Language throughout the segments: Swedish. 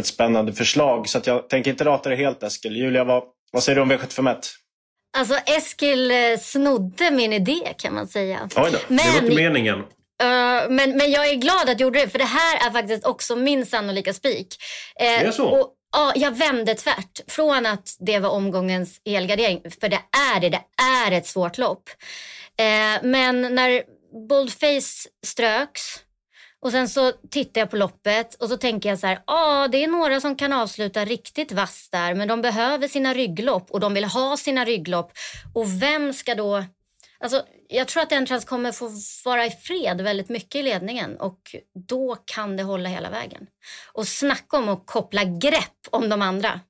ett spännande förslag. Så att jag tänker inte rata det helt Eskil. Julia, vad, vad säger du om V751? Alltså Eskil eh, snodde min idé kan man säga. Oj då, men, det var inte meningen. Uh, men, men jag är glad att jag gjorde det, för det här är faktiskt också min sannolika spik. Uh, det är så? Och, Ja, jag vände tvärt. Från att det var omgångens helgardering, för det är det, det är ett svårt lopp. Eh, men när Boldface ströks och sen så tittar jag på loppet och så tänker jag så här, ja det är några som kan avsluta riktigt vass där men de behöver sina rygglopp och de vill ha sina rygglopp. Och vem ska då Alltså, jag tror att Entrance kommer få vara i fred väldigt mycket i ledningen och då kan det hålla hela vägen. Och snacka om att koppla grepp om de andra.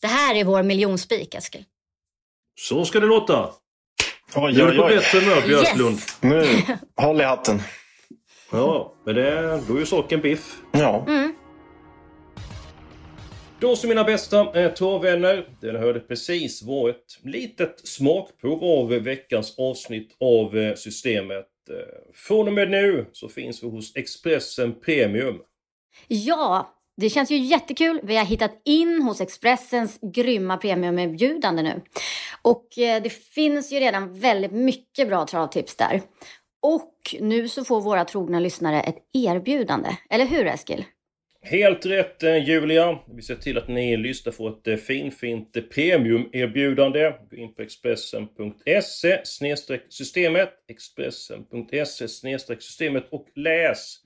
Det här är vår miljonspik, Eskil. Så ska det låta. Oj, nu är du på bättre humör, Björklund. Yes. Nu, håll i hatten. Ja, men det, då är ju saken biff. Ja. Mm. Då så mina bästa eh, torvvänner, den hörde precis var ett litet smakprov av veckans avsnitt av eh, Systemet. Eh, från och med nu så finns vi hos Expressen Premium. Ja, det känns ju jättekul. Vi har hittat in hos Expressens grymma premiumerbjudande nu. Och det finns ju redan väldigt mycket bra travtips där. Och nu så får våra trogna lyssnare ett erbjudande. Eller hur Eskil? Helt rätt eh, Julia. Vi ser till att ni lyssnar får ett eh, finfint eh, premiumerbjudande. Gå in på Expressen.se systemet Expressen.se systemet och läs.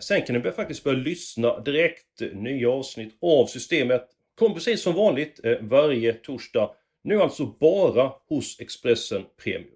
Sen kan ni faktiskt börja lyssna direkt. Nya avsnitt av systemet kommer precis som vanligt varje torsdag. Nu alltså bara hos Expressen Premium.